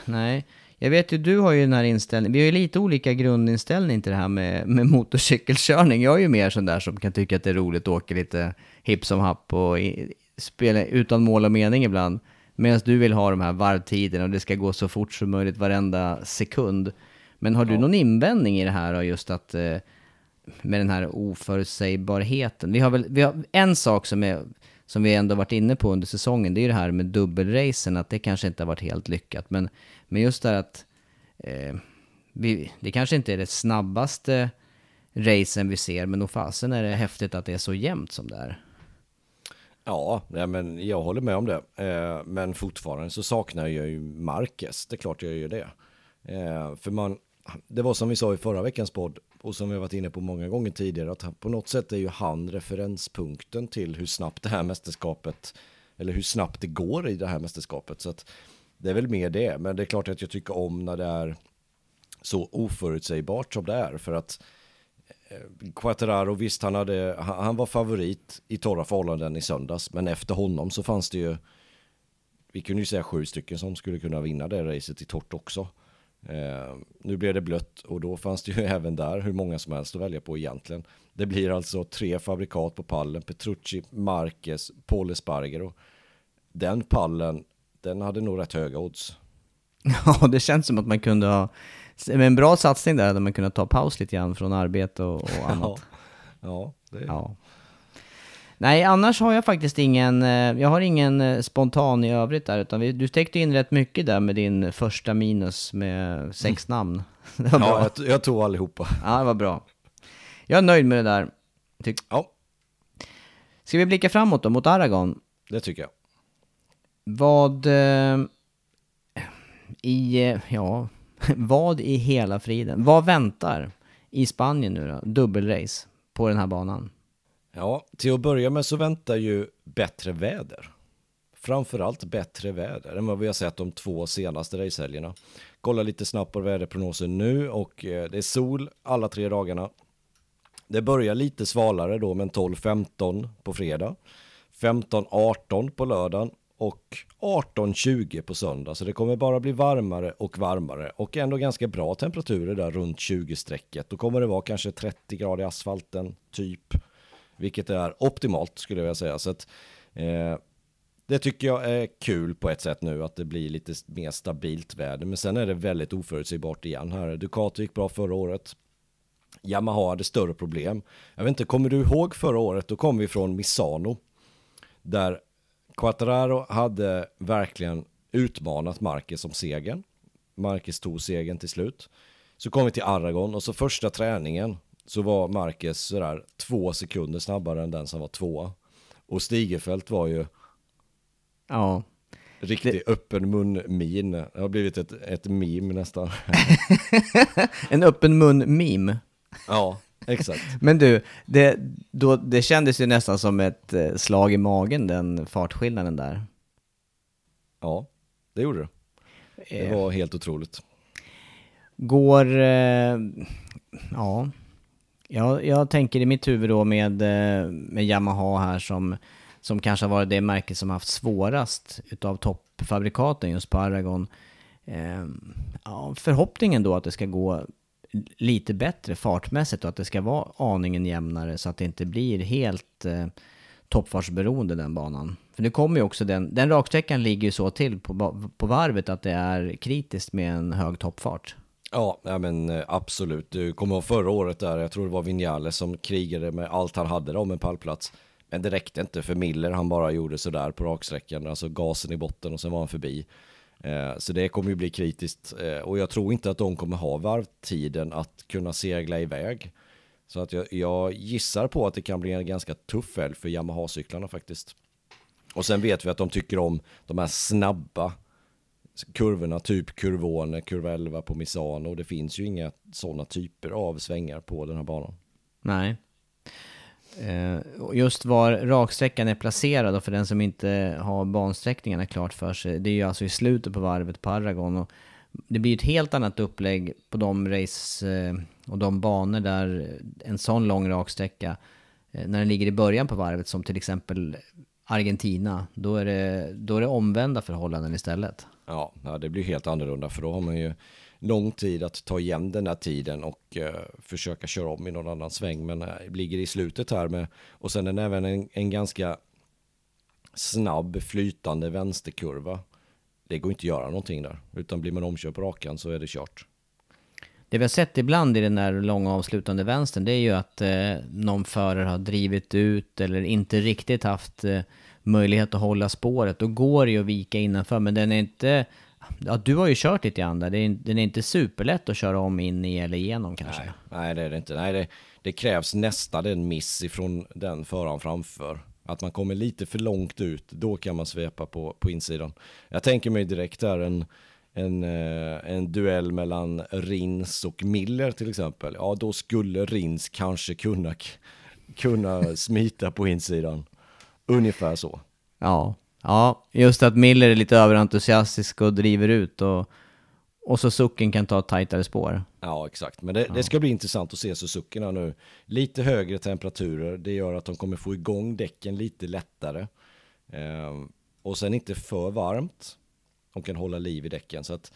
Nej, jag vet ju, du har ju den här inställningen, vi har ju lite olika grundinställning till det här med, med motorcykelkörning. Jag är ju mer sån där som kan tycka att det är roligt att åka lite hipp som happ och i, spela utan mål och mening ibland. Medan du vill ha de här varvtiderna och det ska gå så fort som möjligt varenda sekund. Men har du ja. någon invändning i det här och just att eh, med den här oförutsägbarheten? Vi har väl, vi har en sak som är som vi ändå varit inne på under säsongen, det är ju det här med dubbelracen, att det kanske inte har varit helt lyckat. Men, men just det här att eh, vi, det kanske inte är det snabbaste racen vi ser, men nog fasen är det häftigt att det är så jämnt som det är. Ja, ja men jag håller med om det. Eh, men fortfarande så saknar jag ju Marquez, det är klart jag gör det. Eh, för man, det var som vi sa i förra veckans podd, och som vi har varit inne på många gånger tidigare, att på något sätt är ju han referenspunkten till hur snabbt det här mästerskapet, eller hur snabbt det går i det här mästerskapet. Så att det är väl mer det, men det är klart att jag tycker om när det är så oförutsägbart som det är, för att eh, Quattararo, visst han, hade, han var favorit i torra förhållanden i söndags, men efter honom så fanns det ju, vi kunde ju säga sju stycken som skulle kunna vinna det racet i torrt också. Eh, nu blev det blött och då fanns det ju (laughs) även där hur många som helst att välja på egentligen. Det blir alltså tre fabrikat på pallen, Petrucci, Marquez, Paul Espargaro. Den pallen, den hade nog rätt höga odds. (laughs) Ja, det känns som att man kunde ha, med en bra satsning där, hade man kunnat ta paus lite grann från arbete och, och (laughs) annat. ja, ja, ja. Nej, annars har jag faktiskt ingen, eh, jag har ingen eh, spontan i övrigt där, utan du täckte in rätt mycket där med din första minus med sex mm. namn. (laughs) Det var ja, bra. Jag, jag tog allihopa. Ja, det var bra. Jag är nöjd med det där. Tyck ja. Ska vi blicka framåt då, mot Aragon? Det tycker jag. Vad eh, i, eh, ja, (laughs) vad i hela friden? Vad väntar i Spanien nu då? Dubbelrace på den här banan? Ja, till att börja med så väntar ju bättre väder. Framförallt bättre väder än vad vi har sett de två senaste racehelgerna. Kolla lite snabbt på väderprognosen nu och eh, det är sol alla tre dagarna. Det börjar lite svalare då med 12-15 på fredag. 15-18 på lördagen och 18-20 på söndag. Så det kommer bara bli varmare och varmare och ändå ganska bra temperaturer där runt 20-strecket. Då kommer det vara kanske 30 grader i asfalten, typ vilket är optimalt skulle jag vilja säga. Så att, eh, det tycker jag är kul på ett sätt nu att det blir lite mer stabilt väder. Men sen är det väldigt oförutsägbart igen här. Ducati gick bra förra året. Yamaha hade större problem. Jag vet inte, kommer du ihåg förra året? Då kom vi från Misano. Där Quattararo hade verkligen utmanat Marquez som segern. Marquez tog segern till slut. Så kom vi till Aragon och så första träningen så var Marquez sådär två sekunder snabbare än den som var tvåa. Och Stigefelt var ju ja. riktig det... öppen mun-min. Det har blivit ett, ett meme nästan. (laughs) en öppen mun-meme? Ja, exakt. (laughs) Men du, det, då, det kändes ju nästan som ett eh, slag i magen, den fartskillnaden där. Ja, det gjorde det. Det eh. var helt otroligt. Går, eh, ja, Ja, jag tänker i mitt huvud då med, med Yamaha här som, som kanske har varit det märke som haft svårast utav toppfabrikaten just på Aragon. ja, förhoppningen då att det ska gå lite bättre fartmässigt och att det ska vara aningen jämnare så att det inte blir helt eh, toppfartsberoende den banan. För nu kommer ju också den, den raksträckan ligger ju så till på, på varvet att det är kritiskt med en hög toppfart. Ja, ja men eh, absolut. Du kommer ihåg förra året där, jag tror det var Vinjale som krigade med allt han hade om en pallplats. Men det räckte inte för Miller, han bara gjorde sådär på raksträckan, alltså gasen i botten och sen var han förbi. Eh, så det kommer ju bli kritiskt eh, och jag tror inte att de kommer ha varvtiden att kunna segla iväg. Så att jag, jag gissar på att det kan bli en ganska tuff helg för Yamaha-cyklarna faktiskt. Och sen vet vi att de tycker om de här snabba kurvorna, typ kurvone, kurva 11 på Misano. Det finns ju inga sådana typer av svängar på den här banan. Nej. Eh, just var raksträckan är placerad och för den som inte har bansträckningarna klart för sig, det är ju alltså i slutet på varvet på Aragon. Och det blir ett helt annat upplägg på de race eh, och de banor där en sån lång raksträcka, eh, när den ligger i början på varvet som till exempel Argentina, då är det, då är det omvända förhållanden istället. Ja, det blir helt annorlunda för då har man ju lång tid att ta igen den här tiden och eh, försöka köra om i någon annan sväng. Men eh, ligger i slutet här med, och sen är det även en, en ganska snabb flytande vänsterkurva. Det går inte att göra någonting där, utan blir man omkörd på rakan så är det kört. Det vi har sett ibland i den där långa avslutande vänstern, det är ju att eh, någon förare har drivit ut eller inte riktigt haft eh, möjlighet att hålla spåret. Då går det ju att vika innanför, men den är inte... Ja, du har ju kört lite grann där. Den är inte superlätt att köra om in i eller igenom kanske. Nej, nej det är det inte. Nej, det, det krävs nästan en miss ifrån den föraren framför. Att man kommer lite för långt ut, då kan man svepa på, på insidan. Jag tänker mig direkt där en, en, eh, en duell mellan Rins och Miller till exempel. Ja, då skulle Rins kanske kunna, kunna smita på insidan. Ungefär så. Ja, ja, just att Miller är lite överentusiastisk och driver ut och, och Suzuki kan ta tajtare spår. Ja, exakt. Men det, ja. det ska bli intressant att se Suzuki nu. Lite högre temperaturer, det gör att de kommer få igång däcken lite lättare. Eh, och sen inte för varmt. De kan hålla liv i däcken. Så att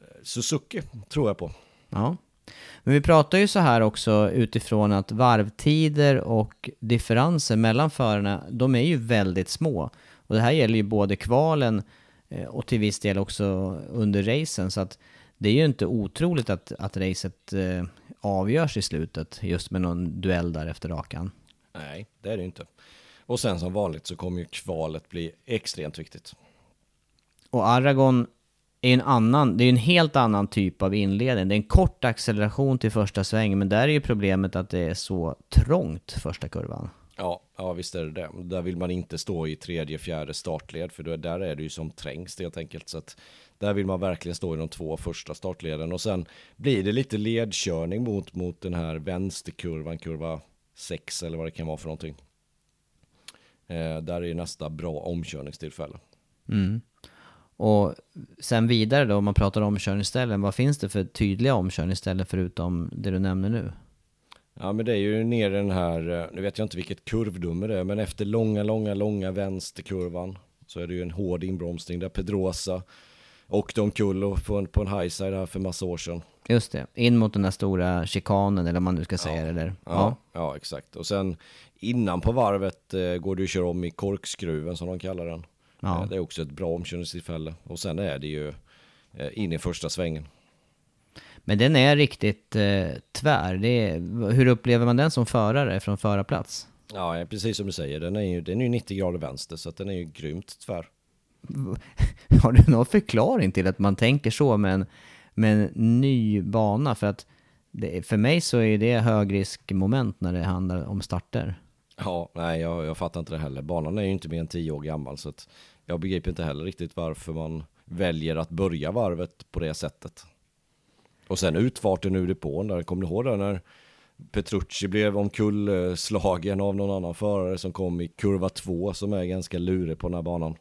eh, Suzuki tror jag på. Ja. Men vi pratar ju så här också utifrån att varvtider och differenser mellan förarna, de är ju väldigt små. Och det här gäller ju både kvalen eh, och till viss del också under racen. Så att det är ju inte otroligt att, att racet eh, avgörs i slutet just med någon duell där efter rakan. Nej, det är det inte. Och sen som vanligt så kommer ju kvalet bli extremt viktigt. Och Aragon är en annan, det är en helt annan typ av inledning. Det är en kort acceleration till första sväng, men där är ju problemet att det är så trångt första kurvan. Ja, ja visst är det det. Där vill man inte stå i tredje, fjärde startled, för då, där är det ju som trängst helt enkelt. Så att där vill man verkligen stå i de två första startleden och sen blir det lite ledkörning mot, mot den här vänsterkurvan, kurva 6 eller vad det kan vara för någonting. Eh, där är nästa bra omkörningstillfälle. Mm. Och sen vidare då, om man pratar om omkörningsställen, vad finns det för tydliga omkörningsställen förutom det du nämner nu? Ja men det är ju nere den här, eh, nu vet jag inte vilket kurvnummer det är, men efter långa, långa, långa vänsterkurvan så är det ju en hård inbromsning där Pedrosa åkte omkull på en, på en highside här för massa år sedan. Just det, in mot den där stora chikanen eller vad man nu ska säga ja. eller? Ja. ja. Ja, exakt. Och sen innan på varvet eh, går du att köra om i korkskruven som de kallar den. Ja. Eh, det är också ett bra omkörningstillfälle. Och sen är det ju eh, in i första svängen. Men den är riktigt eh, tvär. Är, hur upplever man den som förare från förarplats? Ja, precis som du säger. Den är ju, den är ju 90 grader vänster, så att den är ju grymt tvär. (laughs) Har du någon förklaring till att man tänker så med en, med en ny bana? För att det, för mig så är det högriskmoment när det handlar om starter. Ja, nej jag, jag fattar inte det heller. Banan är ju inte mer än tio år gammal så att jag begriper inte heller riktigt varför man väljer att börja varvet på det sättet. Och sen utfarten ur depån där, kommer ni ihåg det när Petrucci blev omkullslagen av någon annan förare som kom i kurva två som är ganska lurig på den här banan.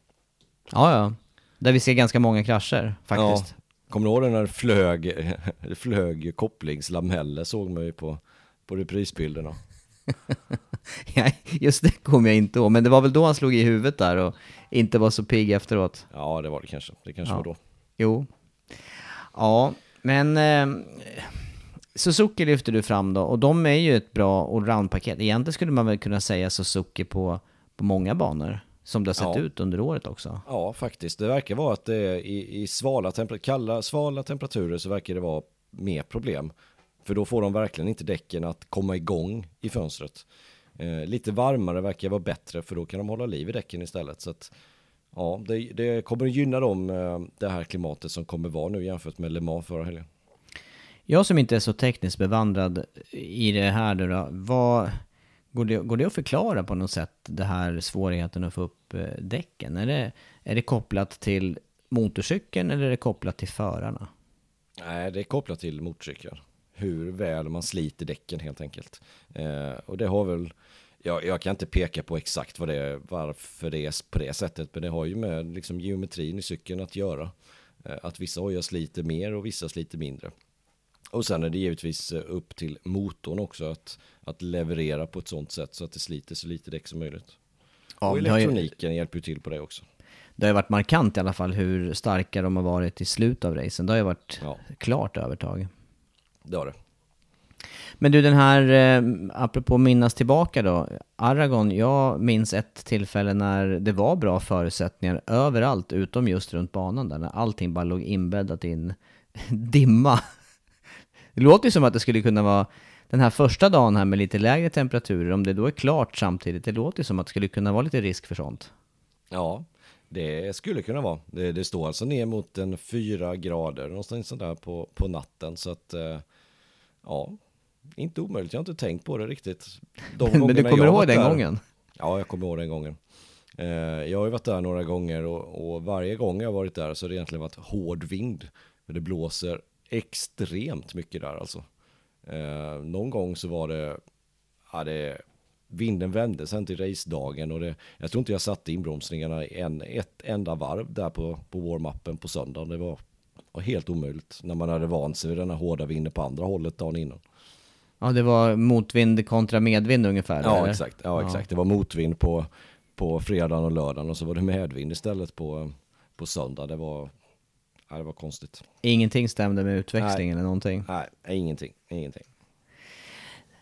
Ja, ja. Där vi ser ganska många krascher faktiskt. Ja. Kommer du ihåg den när flög, (laughs) flög kopplingslameller såg man ju på, på reprisbilderna. (laughs) ja, just det kommer jag inte ihåg, men det var väl då han slog i huvudet där och inte var så pigg efteråt. Ja, det var det kanske. Det kanske ja. var då. Jo. Ja, men eh, Suzuki lyfter du fram då, och de är ju ett bra allround-paket. Egentligen skulle man väl kunna säga Suzuki på, på många banor, som det har sett Ja. ut under året också. Ja, faktiskt. Det verkar vara att det är i, i svala, temper- kalla, svala temperaturer så verkar det vara mer problem. För då får de verkligen inte däcken att komma igång i fönstret. Eh, lite varmare verkar vara bättre för då kan de hålla liv i däcken istället. Så att, ja, det, det kommer att gynna dem, eh, det här klimatet som kommer vara nu jämfört med Le Mans förra helgen. Jag som inte är så tekniskt bevandrad i det här nu då, vad, går, det, går det att förklara på något sätt det här svårigheten att få upp eh, däcken? Är det, är det kopplat till motorcykeln eller är det kopplat till förarna? Nej, det är kopplat till motorcykeln. Hur väl man sliter däcken helt enkelt. Eh, och det har väl, jag, jag kan inte peka på exakt vad det är, varför det är på det sättet, men det har ju med liksom geometrin i cykeln att göra. Eh, att vissa hojar sliter mer och vissa sliter mindre. Och sen är det givetvis eh, upp till motorn också att, att leverera på ett sånt sätt så att det sliter så lite däck som möjligt. Ja, och har ju- elektroniken hjälper ju till på det också. Det har ju varit markant i alla fall hur starka de har varit i slutet av racen. Det har ju varit Ja. klart övertag. Det har det. Men du den här, eh, apropå minnas tillbaka då, Aragon, jag minns ett tillfälle när det var bra förutsättningar överallt utom just runt banan där, när allting bara låg inbäddat i en (laughs) dimma. Det låter ju som att det skulle kunna vara den här första dagen här med lite lägre temperaturer, om det då är klart samtidigt, det låter ju som att det skulle kunna vara lite risk för sånt. Ja, det skulle kunna vara. Det, det står alltså ner mot en fyra grader någonstans sådär på, på natten. Så att, eh, ja, inte omöjligt. Jag har inte tänkt på det riktigt. De (laughs) Men du kommer ihåg den där- gången? Ja, jag kommer ihåg den gången. Eh, jag har ju varit där några gånger och, och varje gång jag varit där så har det egentligen varit hård vind. För det blåser extremt mycket där alltså. Eh, någon gång så var det, ja det, vinden vände sen till racedagen och det, jag tror inte jag satte inbromsningarna en, ett enda varv där på, på warm-upen på söndagen. Det var, var helt omöjligt när man hade vant sig vid den här hårda vinden på andra hållet dagen innan. Ja, det var motvind kontra medvind ungefär? Ja, eller? exakt. Ja, exakt. Det var motvind på, på fredagen och lördagen och så var det medvind istället på, på söndag. Det var, ja, det var konstigt. Ingenting stämde med utväxling Nej. eller någonting? Nej, ingenting. Ingenting.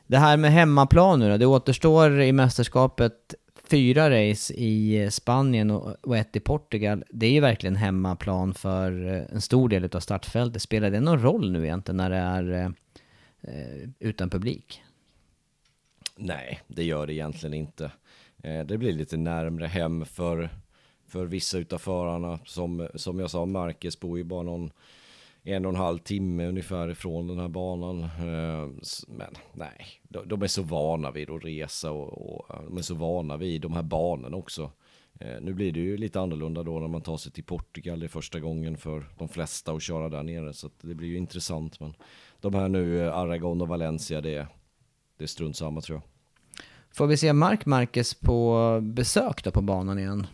Det här med hemmaplan nu då, det återstår i mästerskapet fyra race i Spanien och och ett i Portugal. Det är ju verkligen hemmaplan för eh, en stor del av startfältet. Spelar det någon roll nu egentligen när det är eh, eh, utan publik? Nej, det gör det egentligen inte. Eh, Det blir lite närmre hem för, för vissa utav förarna. Som, som jag sa, Marcus bor ju bara någon en och en halv timme ungefär ifrån den här banan. Eh, Men nej, de, är så vana vid att resa och, och de är så vana vid de här banorna också. Eh, Nu blir det ju lite annorlunda då när man tar sig till Portugal. Det är första gången för de flesta att köra där nere. Så det blir ju intressant. Men de här nu, eh, Aragon och Valencia, det är, det är strunt samma tror jag. Får vi se Mark Marquez på besök då på banan igen?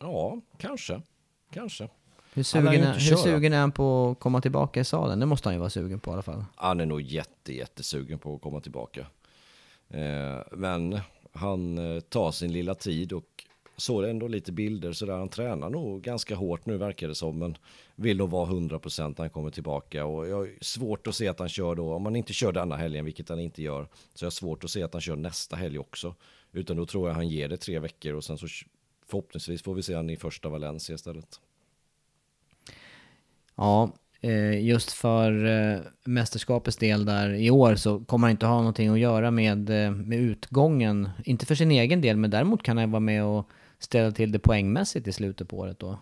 Ja, kanske. Kanske. Hur sugen, är, hur sugen är han på att komma tillbaka i salen? Det måste han ju vara sugen på i alla fall. Han är nog jätte, jättesugen på att komma tillbaka. Eh, men han eh, tar sin lilla tid och såg ändå lite bilder så där. Han tränar nog ganska hårt nu verkar det som. Men vill nog vara 100% när han kommer tillbaka. Och jag har svårt att se att han kör då, om han inte kör denna helgen, vilket han inte gör. Så jag har svårt att se att han kör nästa helg också. Utan då tror jag han ger det tre veckor och sen så förhoppningsvis får vi se han i första Valencia istället. Ja, eh, just för eh, mästerskapets del där i år så kommer han inte ha någonting att göra med, eh, med utgången. Inte för sin egen del, men däremot kan han vara med och ställa till det poängmässigt i slutet på året då.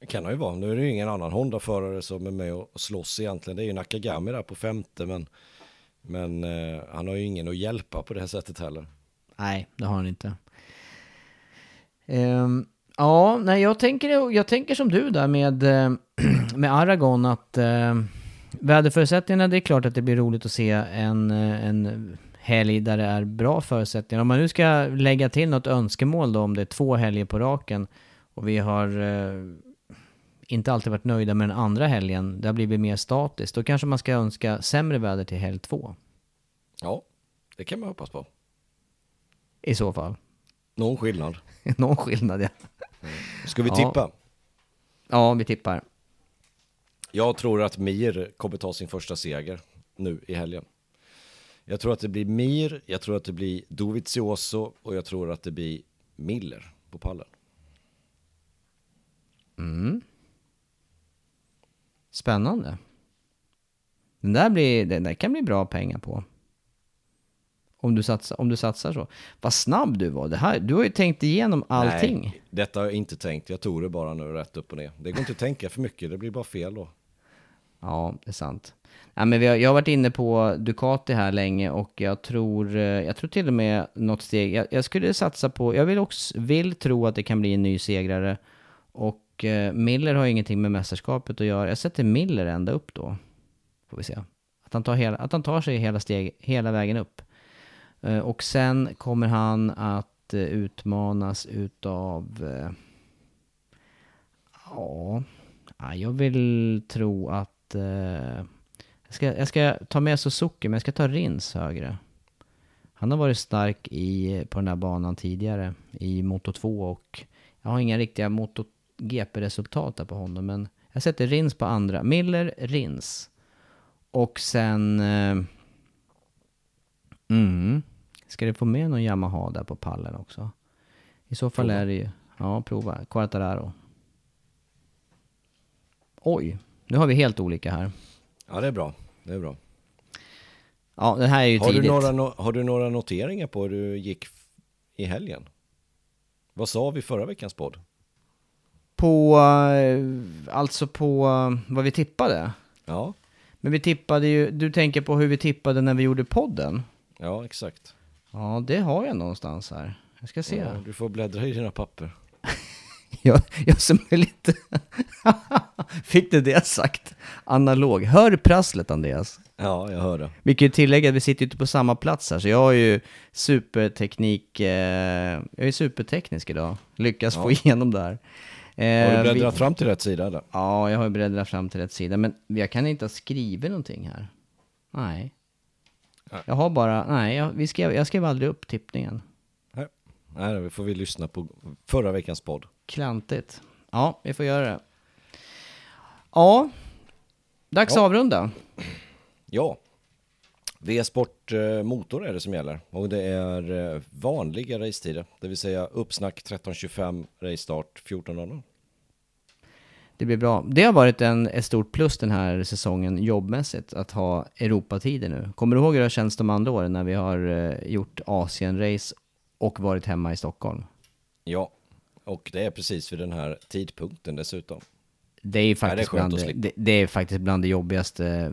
Det kan det ju vara. Nu är det ju ingen annan Honda-förare som är med och slåss egentligen. Det är ju Nakagami där på femte, men, men han har ju ingen att hjälpa på det här sättet heller. Nej, det har han inte. Ehm, ja, nej, jag tänker, jag tänker som du där med, eh, (clears throat) med Aragon att uh, väderförutsättningarna, det är klart att det blir roligt att se en, eh, en helg där det är bra förutsättningar. Om man nu ska lägga till något önskemål då, om det är två helger på raken och vi har eh, inte alltid varit nöjda med den andra helgen, det har blivit mer statiskt, då kanske man ska önska sämre väder till helg två Ja, det kan man hoppas på. i så fall. Någon skillnad. (laughs) Någon skillnad ja. Ska vi Ja. tippa? Ja, vi tippar. Jag tror att Mir kommer ta sin första seger nu i helgen. Jag tror att det blir Mir, jag tror att det blir Dovizioso och jag tror att det blir Miller på pallen. Spännande. Den där, blir, den där kan bli bra pengar på. Om du, satsar, om du satsar så. Vad snabb du var. Det här, du har ju tänkt igenom allting. Nej, detta har jag inte tänkt. Jag tog det bara nu rätt upp och ner. Det går inte att tänka för mycket, det blir bara fel då. Ja, det är sant. Ja, men har, jag har varit inne på Ducati här länge och jag tror, eh, jag tror till och med något steg, jag, jag skulle satsa på, jag vill också, vill tro att det kan bli en ny segrare. Och eh, Miller har ingenting med mästerskapet att göra. Jag sätter Miller ända upp då. Får vi se. Att han tar, hela, att han tar sig hela, steg, hela vägen upp. Eh, och sen kommer han att eh, utmanas utav... Eh, ja, jag vill tro att... Jag, ska, jag ska ta med Suzuki, men jag ska ta Rins högre. Han har varit stark i, på den här banan tidigare i Moto 2 och jag har inga riktiga Moto GP-resultat där på honom, men jag sätter Rins på andra. Miller, Rins. Och sen... Eh, mm, ska det få med någon Yamaha där på pallen också? I så fall Prova. är det ju... Ja, prova. Quartararo. Oj, nu har vi helt olika här. Ja, det är bra. Det är bra. Ja, det här är ju Har du, tidigt. några, no- har du några noteringar på hur du gick i helgen? Vad sa vi förra veckans podd? På... eh, Alltså på eh, vad vi tippade. Ja, Men vi tippade ju... Du tänker på hur vi tippade när vi gjorde podden? ja exakt. Ja, det har jag någonstans här. Jag ska se. Ja, du får bläddra i dina papper. (laughs) Jag, jag som är lite... (laughs) Fick du det sagt? Analog. Hör prasslet Andreas. Ja, jag hör det. Vi kan ju tillägga att vi sitter ju inte på samma plats här, så jag har ju superteknik... Eh, jag är superteknisk idag. Lyckas få igenom det här. Eh, Har du bläddrat vi- fram till rätt sida eller? Ja, jag har bläddrat fram till rätt sida, men jag kan inte ha skrivit någonting här. Nej. Nej. Jag har bara... Nej, jag, vi skrev, jag skrev aldrig upp tippningen. Nej, Nej då får vi lyssna på förra veckans podd. Klantigt. Ja, vi får göra det. Ja, dags Ja. avrunda. Ja, V-sport eh, motor är det som gäller och det är eh, vanliga racetider, det vill säga uppsnack 13.25, racestart 14.00. Det blir bra. Det har varit en, ett stort plus den här säsongen jobbmässigt att ha Europatider nu. Kommer du ihåg hur det har känts de andra åren när vi har eh, gjort Asien-race och varit hemma i Stockholm? Ja, och det är precis vid den här tidpunkten dessutom. Det är faktiskt, skönt bland, att det, det, det är faktiskt bland det jobbigaste eh,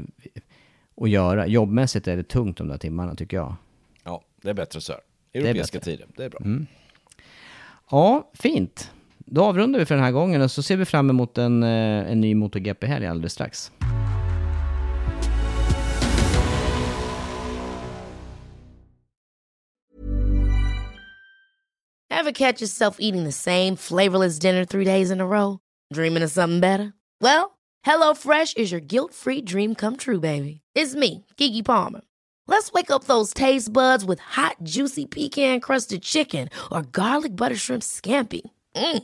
att göra. Jobbmässigt är det tungt de där timmarna tycker jag. Ja, det är bättre så här. är Europeiska tider, det är bra. Ja, fint. Då avrundar vi för den här gången och så ser vi fram emot en, eh, en ny MotoGP-helg alldeles strax. Ever catch yourself eating the same flavorless dinner three days in a row? Dreaming of something better? Well, hello fresh is your guilt-free dream come true, baby. It's me, Gigi Palmer. Let's wake up those taste buds with hot, juicy pecan-crusted chicken or garlic butter shrimp scampi. Mm.